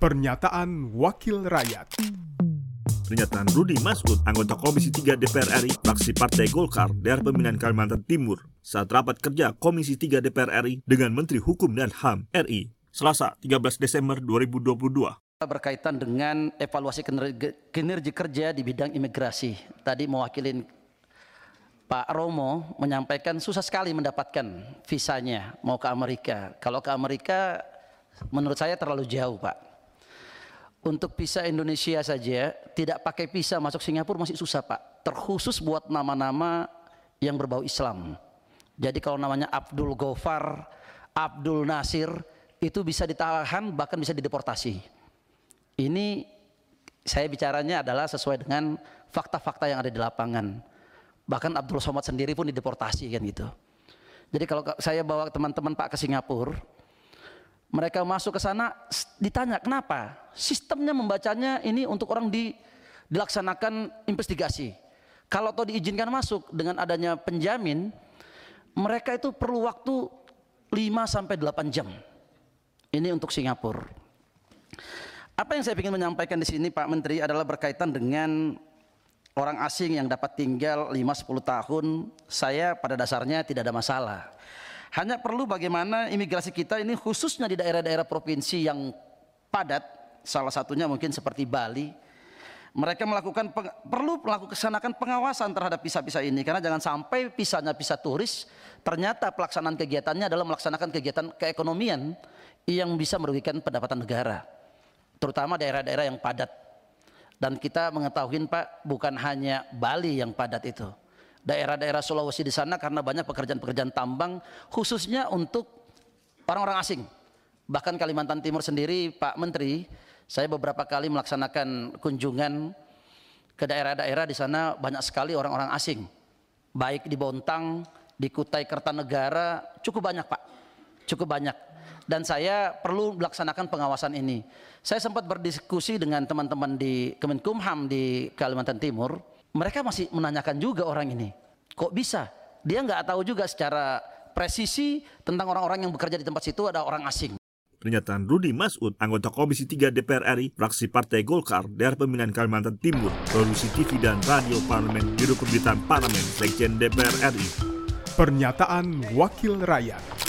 Pernyataan Wakil Rakyat Pernyataan Rudi Masud, anggota Komisi 3 DPR RI, fraksi Partai Golkar, daerah pemilihan Kalimantan Timur, saat rapat kerja Komisi 3 DPR RI dengan Menteri Hukum dan HAM RI, Selasa 13 Desember 2022 berkaitan dengan evaluasi kinerja, kinerja kerja di bidang imigrasi. Tadi mewakilin Pak Romo menyampaikan susah sekali mendapatkan visanya mau ke Amerika. Kalau ke Amerika menurut saya terlalu jauh, Pak. Untuk visa Indonesia saja tidak pakai visa masuk Singapura masih susah, Pak. Terkhusus buat nama-nama yang berbau Islam. Jadi kalau namanya Abdul Gofar, Abdul Nasir itu bisa ditahan bahkan bisa dideportasi. Ini saya bicaranya adalah sesuai dengan fakta-fakta yang ada di lapangan. Bahkan Abdul Somad sendiri pun dideportasi kan gitu. Jadi kalau saya bawa teman-teman Pak ke Singapura, mereka masuk ke sana ditanya kenapa? Sistemnya membacanya ini untuk orang di, dilaksanakan investigasi. Kalau toh diizinkan masuk dengan adanya penjamin, mereka itu perlu waktu 5 sampai 8 jam. Ini untuk Singapura. Apa yang saya ingin menyampaikan di sini Pak Menteri adalah berkaitan dengan orang asing yang dapat tinggal 5-10 tahun. Saya pada dasarnya tidak ada masalah. Hanya perlu bagaimana imigrasi kita ini khususnya di daerah-daerah provinsi yang padat, salah satunya mungkin seperti Bali, mereka melakukan perlu melakukan pengawasan terhadap visa-visa ini karena jangan sampai visanya visa turis ternyata pelaksanaan kegiatannya adalah melaksanakan kegiatan keekonomian yang bisa merugikan pendapatan negara terutama daerah-daerah yang padat. Dan kita mengetahui Pak, bukan hanya Bali yang padat itu. Daerah-daerah Sulawesi di sana karena banyak pekerjaan-pekerjaan tambang khususnya untuk orang-orang asing. Bahkan Kalimantan Timur sendiri Pak Menteri, saya beberapa kali melaksanakan kunjungan ke daerah-daerah di sana banyak sekali orang-orang asing. Baik di Bontang, di Kutai Kertanegara, cukup banyak Pak. Cukup banyak dan saya perlu melaksanakan pengawasan ini. Saya sempat berdiskusi dengan teman-teman di Kemenkumham di Kalimantan Timur, mereka masih menanyakan juga orang ini, kok bisa? Dia nggak tahu juga secara presisi tentang orang-orang yang bekerja di tempat situ ada orang asing. Pernyataan Rudi Masud, anggota Komisi 3 DPR RI, fraksi Partai Golkar, daerah pemilihan Kalimantan Timur, produksi TV dan radio parlemen, Biro Pemberitaan Parlemen, Sekjen DPR RI. Pernyataan Wakil Rakyat.